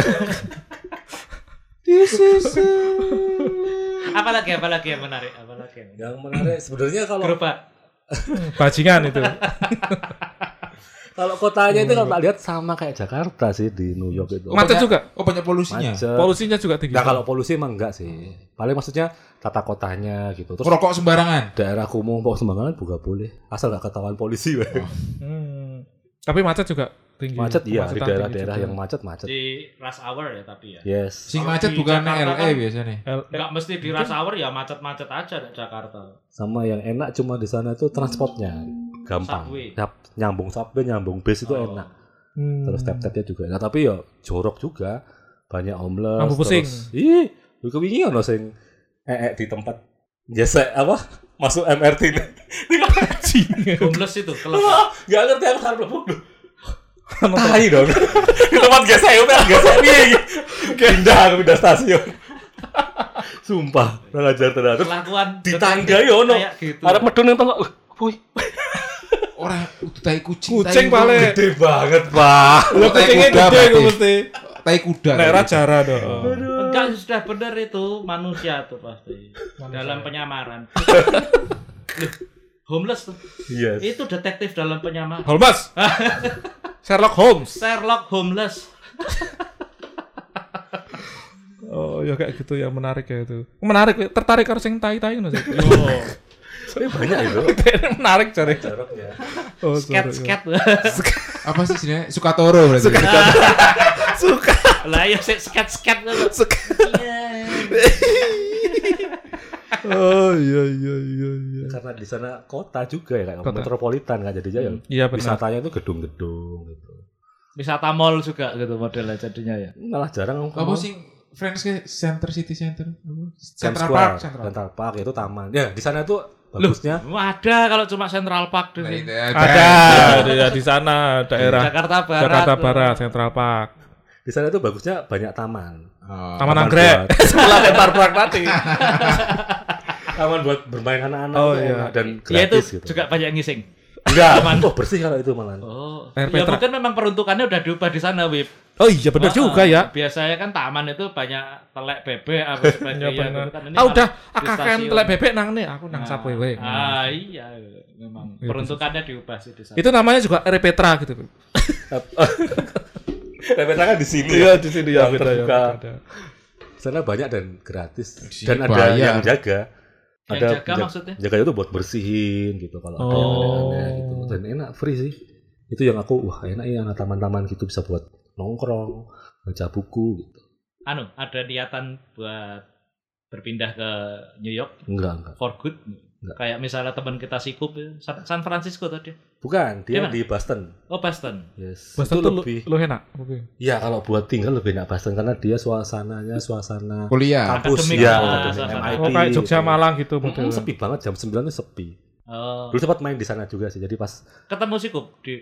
This is apalagi apalagi yang menarik apalagi yang menarik Yang menarik sebenarnya kalau gerobak bajingan itu kalau kotanya itu kalau tak lihat sama kayak Jakarta sih di New York itu. macet banyak- juga Oh banyak polusinya. Macet. polusinya juga tinggi Nah kalau polusi emang enggak sih. Paling maksudnya tata kotanya gitu. Terus Merokok sembarangan. daerah kumuh pokok sembarangan juga boleh. Asal nggak ketahuan polisi. weh. Hmm. tapi macet juga tinggi macet iya di daerah-daerah yang macet macet. di rush hour ya tapi ya Yes. Sing macet bukan LA kan- biasanya. L- nggak mesti di rush hour ya macet-macet aja di Jakarta Sama yang enak cuma di sana itu transportnya gampang. Subway. Nyap- nyambung subway, nyambung bis itu Oh. enak. Hmm. Terus tap-tapnya juga enak. Tapi ya jorok juga. Banyak homeless. Lampu pusing. Terus, ih, kewingi ono sing ee di tempat gesek apa? Masuk MRT ini. homeless itu kalau Gak ngerti aku harus mlebu. Tai dong. di tempat gesek ya udah gesek piye iki? Pindah aku pindah stasiun. Sumpah, ora ajar tenan. Terus kelakuan di tangga ya ono. kayak gitu Arep medun nang. Uh, Wih, Orang udah tai kucing. Kucing paling. gede banget, Pak. Lo kucingnya gede gue mesti. Tai kuda. Nek gitu. jara dong. enggak sudah benar itu manusia tuh pasti dalam penyamaran homeless tuh Yes. itu detektif dalam penyamaran Holmes. Sherlock Holmes. Sherlock homeless Oh, ya kayak gitu ya menarik ya itu. Menarik, tertarik karo sing tai-tai ngono sih. Tapi banyak itu. menarik cari. Joroknya. Oh, sket sket Apa sih sini? Sukatoro berarti. Suka. lah ya sket sket sket Oh iya iya iya iya. Karena di sana kota juga ya kayak Kota. metropolitan kan jadi ya Iya benar. wisatanya itu gedung-gedung gitu. wisata mall juga gitu modelnya jadinya ya Malah jarang Apa sih Friends ke Center City Center? Central Square, Park, Central. Central Park itu taman. Ya, di sana tuh bagusnya Ada kalau cuma Central Park di Nah, sini. itu Ada, ada di sana daerah Jakarta Barat. Jakarta Barat, Central Park. di sana itu bagusnya banyak taman. Oh. Taman Taman Anggrek. Sebelah Central Park tadi. Taman buat bermain anak-anak Oh, tuh iya. dan Ya itu gratis gitu. juga banyak ngising. Enggak, oh bersih kalau itu malah. Oh. Air Ya Petra. mungkin memang peruntukannya udah diubah di sana, Wip. Oh iya benar Ah, juga ya. Biasanya kan taman itu banyak telek bebek apa Iya sebagainya benar. gitu kan. Ah udah akakan stasiun. telek bebek nang nih, aku nang Ah, sapu wae. Ah iya, memang Iya, peruntukannya diubah sih di sana. Itu namanya juga Air Petra gitu. Repeta kan di sini. Iya di sini ya ya. terbuka. Sana banyak dan gratis. Dan ada yang jaga. Yang ada jaga penja- maksudnya? Jaganya itu buat bersihin gitu kalau ada yang Oh. aneh-aneh gitu. Dan enak free sih. Itu yang aku wah enak ya anak taman-taman gitu bisa buat nongkrong, baca buku gitu. Anu, ada niatan buat berpindah ke New York Enggak, enggak. for good. Enggak. Kayak misalnya teman kita Sikup San Francisco tadi. Bukan, dia Gimana? di Boston. Oh, Boston. Yes. Boston itu tuh lu, lebih lu enak. Oke. Ya kalau buat tinggal lebih enak Boston karena dia suasananya suasana Kuliah. kampus Akademik ya, lah, akademik suasana. MIT. Oh kayak Jogja gitu. Malang gitu Mm, modelnya. sepi banget jam 9 itu sepi. Oh, Dulu sempat main di sana juga sih. Jadi pas ketemu Sikup di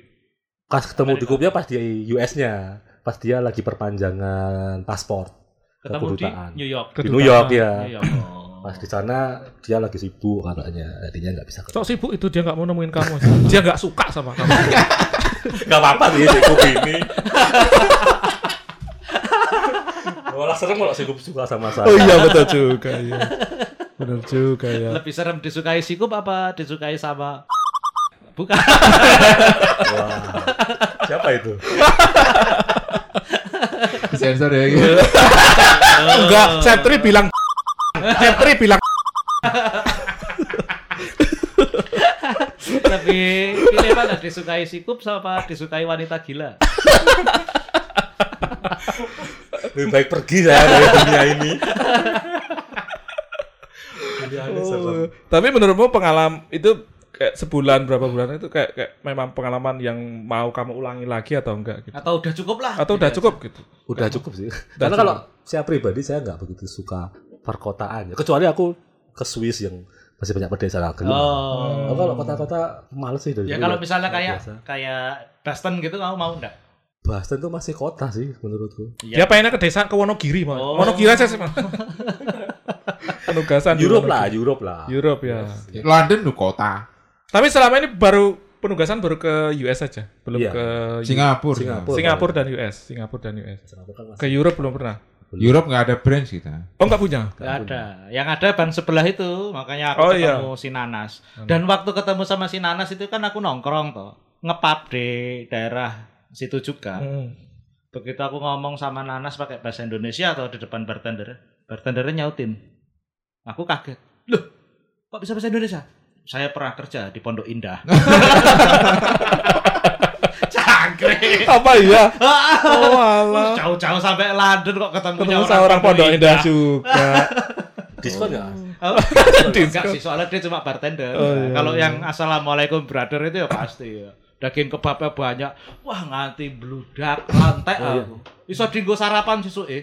pas ketemu di Amerika. grupnya pas di US-nya, pas dia lagi perpanjangan paspor ketemu di. New York. di New York ya. New York. Oh. Pas di sana dia lagi sibuk katanya, jadinya nggak bisa ketemu. Sok sibuk itu dia nggak mau nemuin kamu. dia nggak suka sama kamu. Gak apa-apa sih sibuk ini. Malah serem kalau sibuk suka sama saya. oh iya betul juga ya. Benar juga ya. Lebih serem disukai Sikup apa disukai sama Bukan. Wah. Siapa itu? Sensor ya gitu. Enggak, Septri bilang Septri bilang Lebih pilih mana disukai Sikup sama disukai wanita gila? Lebih baik pergi saya dari dunia ini. Serem. Oh, Tapi menurutmu pengalaman itu kayak sebulan berapa bulan itu kayak, kayak memang pengalaman yang mau kamu ulangi lagi atau enggak gitu? Atau udah cukup lah? Atau udah cukup gitu? Udah cukup sih. Karena kalau saya pribadi saya nggak begitu suka perkotaan. ya. Kecuali aku ke Swiss yang masih banyak pedesaan gelem. Oh. Oh, kalau kota-kota males sih dari Ya kalau misalnya kayak biasa. kayak Boston gitu kamu mau enggak? Boston tuh masih kota sih menurutku. Iya. Dia pengennya ke desa ke Wonogiri mau. Oh. Wonogiri aja sih. Penugasan Europe lah. Europe lah. Europe ya. London tuh kota. Tapi selama ini baru penugasan baru ke US saja, belum Iya. ke Singapura. Singapura. Singapura dan US, Singapura dan US. Singapura kan Ke Europe belum pernah. Europe nggak ada branch kita. Oh nggak punya. Nggak ada. Yang ada ban sebelah itu, makanya aku Oh, ketemu si Nanas. Dan waktu ketemu sama si Nanas itu kan aku nongkrong toh, ngepap di daerah situ juga. Hmm. Begitu aku ngomong sama Nanas pakai bahasa Indonesia atau di depan bartender, bartendernya nyautin. Aku kaget. Loh, kok bisa bahasa Indonesia? Saya pernah kerja di Pondok Indah. Cangkrik. Apa iya? oh alah. Jauh-jauh sampai London kok ketemu Ketemu sama orang Pondok Indah juga. Diskon nggak? Oh, enggak sih, soalnya dia cuma bartender. Oh, iya, Kalau iya. yang assalamualaikum brother itu ya pasti ya. Daging kebabnya banyak. Wah, nganti bludak lantai Oh, iya. aku. Iso dinggo sarapan sesuke.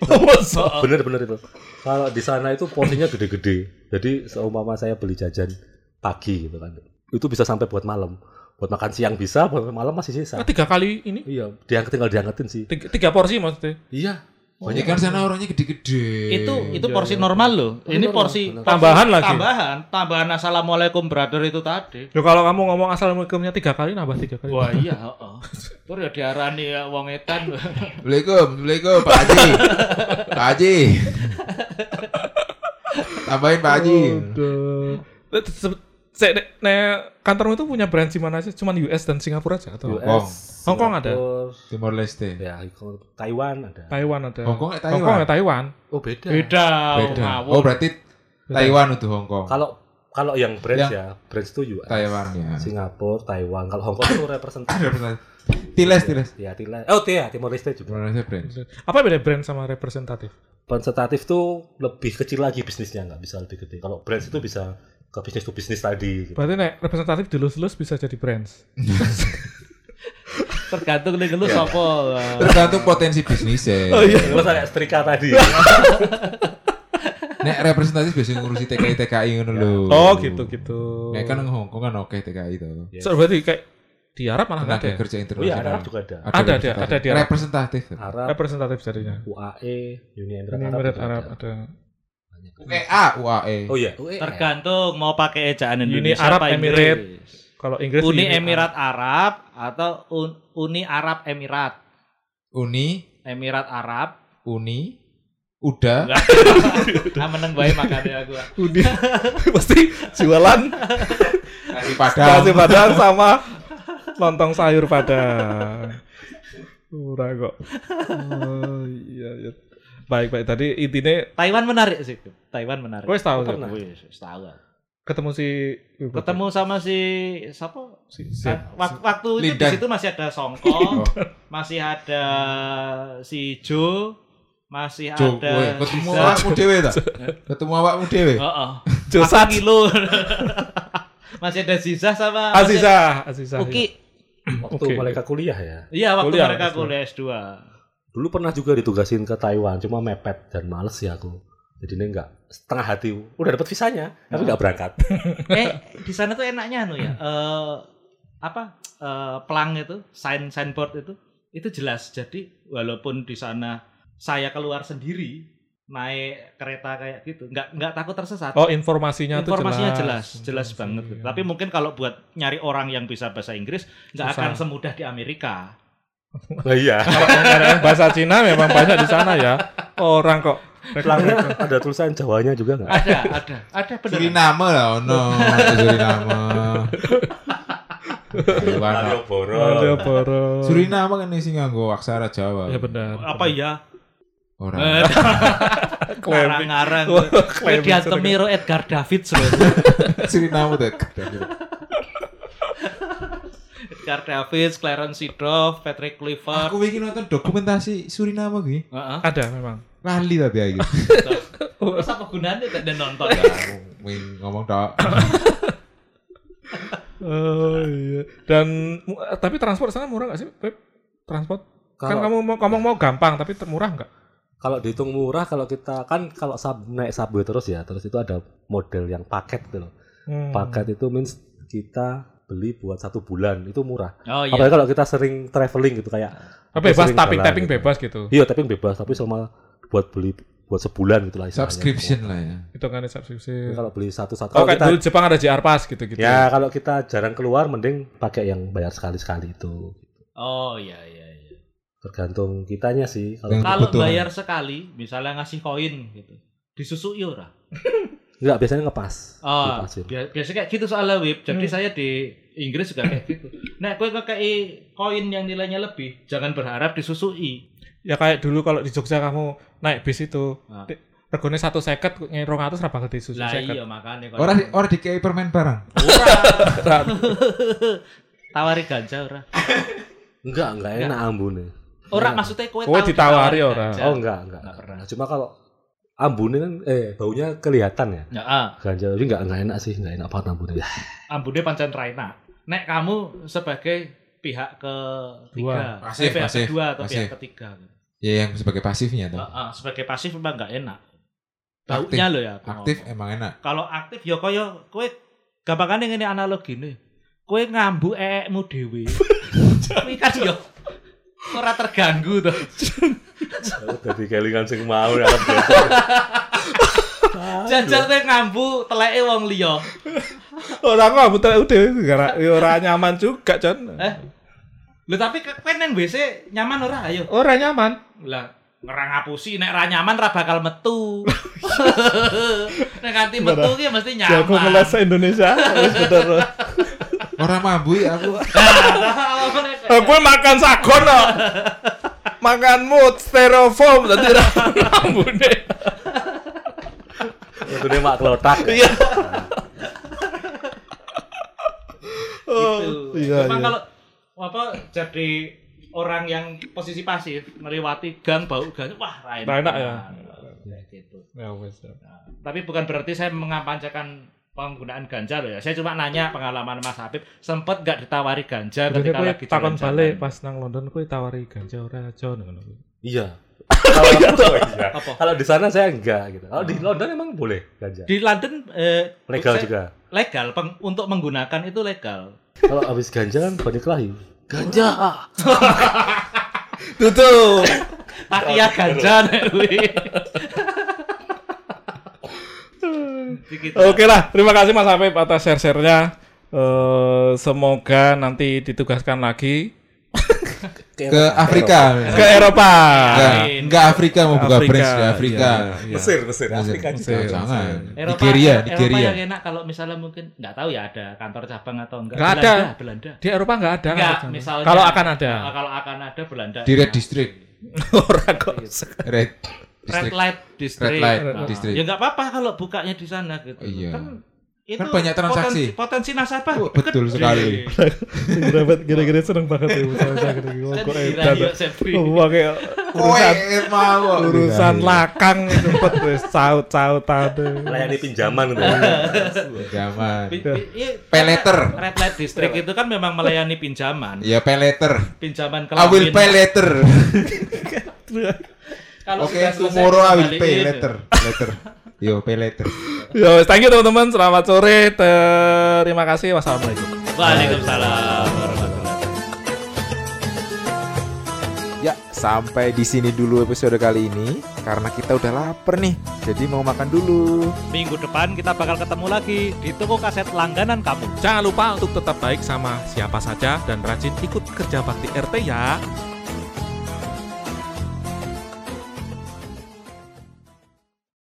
Bener-bener itu. Kalau di sana itu porsinya gede-gede. Jadi seumpama saya beli jajan pagi gitu kan. Itu bisa sampai buat malam. Buat makan siang bisa, buat malam masih sisa. Ah, tiga kali ini Iya, dia tinggal diangetin sih. tiga, tiga porsi maksudnya. Iya. Banyak kan sana orangnya gede-gede. itu itu iya, porsi iya. normal loh. Ini normal, porsi benar. porsi Tambahan lagi. Tambahan, tambahan assalamualaikum brother itu tadi. Loh kalau kamu ngomong assalamualaikumnya tiga kali nambah tiga kali. Wah iya, heeh. Terus ya diarani ya wong edan. Assalamualaikum, Assalamualaikum Pak Haji. Pak Haji. Tambahin Pak Haji. Aduh. Eh, se- se- ne- kantormu itu punya branch di mana sih? Cuman US dan Singapura aja atau US. Hongkong. Hongkong ada? Timor Leste. Ya, Taiwan ada. Taiwan ada? Hongkong ya Taiwan? Hongkong ya Taiwan. Oh, beda. Beda. Beda. Oh berarti Taiwan itu Hongkong. Kalau kalau yang branch Yang- ya, branch itu US. Taiwan ya. Singapura, Taiwan. Kalau Hong Kong itu representatif. Tiles, tiles. ya, Tila. Oh, ya, Timor Leste juga. Timor Leste branch. Apa beda brand sama representatif? Representatif tuh lebih kecil lagi bisnisnya, nggak bisa lebih gede. Kalau branch itu bisa ke bisnis to bisnis tadi. Gitu. Berarti nek representatif dilus-lus bisa jadi brand. Tergantung nih lu sapa. Tergantung potensi bisnisnya. Oh iya. Terus kayak setrika tadi. Nek representatif biasa ngurusi TKI TKI ngono lho. Oh gitu gitu. Nek kan Hong Kong kan oke TKI itu. Yes. So, berarti kayak di Arab malah nggak ada. Ya? kerja Oh iya, internasional. Arab juga ada. Ada, ada, representatif. ada di Arab. Representatif. Arab, Representatif jadinya. UAE, Uni Emirat Arab. Emirat Arab ada. ada. UEA, UAE. Oh iya, UAE. Tergantung mau pakai ejaan Uni Indonesia Arab apa Emirat. Kalau Inggris Uni Arab. Emirat Arab atau Un- Uni Arab Emirat. Uni, Emirat Arab. Uni, udah. Nah, meneng bae makane aku. Uni pasti jualan Nasi padang. nasi padang sama lontong sayur padang. Murah kok. Oh iya iya. Baik baik tadi intinya Taiwan menarik sih. Taiwan menarik. gue tahu Pernah. Wih, tahu. ketemu si Ketemu sama si siapa? si, si, wak- waktu itu di situ masih ada Songkong, Oh, masih ada si Jo, masih Jo, ada kowe ketemu awakmu dhewe ta? Ketemu awakmu dhewe. Heeh. Josat. Aku kilo. masih ada Ziza sama Aziza Aziza. Uki. Waktu Oke. mereka kuliah ya. Iya, waktu Kuliah, mereka S2. kuliah S2. Dulu pernah juga ditugasin ke Taiwan, cuma mepet dan males ya aku. Jadi ini enggak setengah hati. Udah dapat visanya, tapi enggak berangkat. eh, di sana tuh enaknya anu ya. Eh apa? eh, pelang itu, sign signboard itu itu jelas. Jadi walaupun di sana saya keluar sendiri naik kereta kayak gitu, nggak nggak takut tersesat. Oh informasinya, Informasinya tuh jelas, jelas banget. Informasinya. Tapi mungkin kalau buat nyari orang yang bisa bahasa Inggris nggak Susah. akan semudah di Amerika. Nah iya. Bahasa Cina memang banyak di sana ya. Orang kok. Pelangnya ada tulisan Jawanya juga enggak? Ada, ada, ada beneran. Suriname lah ono, Suriname. Taiwan. Malioboro. Suriname kan sing nganggo aksara Jawa. Ya benar. Apa ya? Ora. Klaiming. Ngarang-ngarang. Wah, Kowe klaiming diantemi karo Edgar David. Suriname tuh. Edgar David, Clarence Seedorf, Patrick Clifford. Aku ingin nonton dokumentasi Suriname gue. Heeh. Ada memang. Lali tapi ya gitu. Terus apa gunanya tidak nonton? Wing ngomong tok. Oh iya. Dan eh, tapi transport sana murah nggak sih, Pep? Transport? kan Kalau- kamu mau kamu mau gampang tapi murah nggak? Kalau dihitung murah kalau kita kan kalau sub, naik subway terus ya, terus itu ada model yang paket gitu loh. Hmm. Paket itu means kita beli buat satu bulan itu murah. Oh iya. Apalagi kalau kita sering traveling gitu kayak Ah, bebas tapping jalan tapping gitu. bebas gitu. Iya, tapping bebas tapi sama buat beli buat sebulan gitu lah istilahnya. Subscription lah ya. Hitungannya Jadi subscripsi. Kalau beli satu-satu Oh kalau kayak kita dulu Jepang ada JR Pass gitu-gitu. ya kalau kita jarang keluar mending pakai yang bayar sekali-sekali itu. Oh iya iya iya. Tergantung kitanya sih. Kalau Kalau bayar sekali, misalnya ngasih koin gitu. Disusui ora? enggak biasanya ngepas. Oh, Dipasin. bia- biasanya kayak gitu soalnya Wib. Jadi Hmm. saya di Inggris juga kayak gitu. Nah, kowe ngekei koin yang nilainya lebih, jangan berharap disusui. Ya kayak dulu kalau di Jogja kamu naik bis itu, Ah. di- regone satu seket, ngerong atus apa gede susu Lah seket. iya makanya Ora ora dikei permen barang. Ora. Tawari ganja ora. Enggak, enggak enak ambune. Ora maksudnya kowe Kowe tahu ditawari ditawari ora? ganja. Oh enggak, enggak. Enggak pernah. Cuma kalau ambune kan eh baunya kelihatan ya. Ya, ah. Ganja jadi enggak enggak enak sih, enggak enak banget ambune. Ya. ambune pancen raina. Nek kamu sebagai pihak ketiga, Dua. Pasif, eh, pihak pasif, kedua atau pasif. pihak ketiga. Ya yang sebagai pasifnya tuh. Ah, ah, sebagai pasif memang nggak enak. Aktif. Baunya loh ya. aku Aktif ngomong. emang enak. Kalau aktif ya kaya kowe gampangane ngene analogi nih. Kowe ngambu ekmu dhewe. Kuwi kan yo ora terganggu tuh. Jadi kelingan sing mau ya. Jajal kowe ngambu teleke wong liya. Ora aku ambut udah gara ya ora nyaman juga, Con. Eh. Lho tapi kowe nang WC nyaman ora ayo. Ora nyaman. Lah ngerang ngapusi nek ra nyaman ra bakal metu. nek nganti metu ki mesti nyaman. Jago ngeles Indonesia wis bener. Orang mambu ya aku. Aku makan sagon kok. Makan mood styrofoam dadi ra ambune. Itu dia mak kelotak. Iya. gitu. iya, Cuma iya. kalau apa jadi orang yang posisi pasif melewati gang bau gang wah ra Ra enak ya? Kayak gitu. Ya wis. Nah, tapi bukan berarti saya mengampancakan penggunaan ganja loh ya. Saya cuma nanya pengalaman Mas Habib, sempet gak ditawari ganja Jadi ketika lagi takon balik pas nang London kowe tawari ganja ora Jon ngono. Iya. Kalau iya. Apa? Kalau di sana saya enggak gitu. Kalau di London emang boleh ganja. Di London eh, Legal saya- juga. Legal peng- untuk menggunakan itu legal. Kalau habis ganja kan banyak kelahi. Ganja. Tutup. Takia ganja nek. Oke lah, terima kasih Mas Habib atas share-share-nya. Eh, semoga nanti ditugaskan lagi Ke Afrika. ke Eropa. Enggak, enggak Afrika mau buka Afrika, branch di Afrika. iya, iya. Mesir, Mesir, Mesir. Afrika juga. Mesir, Jangan. Eropa, Nigeria, Eropa Nigeria. yang enak kalau misalnya mungkin nggak tahu ya ada kantor cabang atau enggak. Nggak Belanda, ada. Belanda. Di Eropa nggak ada. Enggak, misalnya Kalau akan ada. Kalau akan ada Belanda. Di Red District. Orang kok. Red Red District. Light District. Red Light Nah, District. Ya nggak apa-apa kalau bukanya di sana gitu. Iya. Kan itu Kan banyak transaksi. Potensi, potensi nasabah. Oh, betul gede. sekali. Dapat gede-gede seneng banget ya usaha usaha gede Kan Kok di edan. radio Sepri. Oh, pakai Kowe urusan mau urusan lakang cepet wis caut-caut ade. Melayani pinjaman gitu. Zaman. Pi- pi- iya, Pay letter. Red Light District itu kan memang melayani pinjaman. Ya pay letter. Pinjaman I will kelamin. Kalau Oke, sudah selesai, tomorrow I will pay later. Later. Yo, pay later. Yo, thank you teman-teman. Selamat sore. Terima kasih. Wassalamualaikum. Waalaikumsalam warahmatullahi Ya, sampai di sini dulu episode kali ini karena kita udah lapar nih. Jadi mau makan dulu. Minggu depan kita bakal ketemu lagi di toko kaset langganan kamu. Jangan lupa untuk tetap baik sama siapa saja dan rajin ikut kerja bakti RT ya.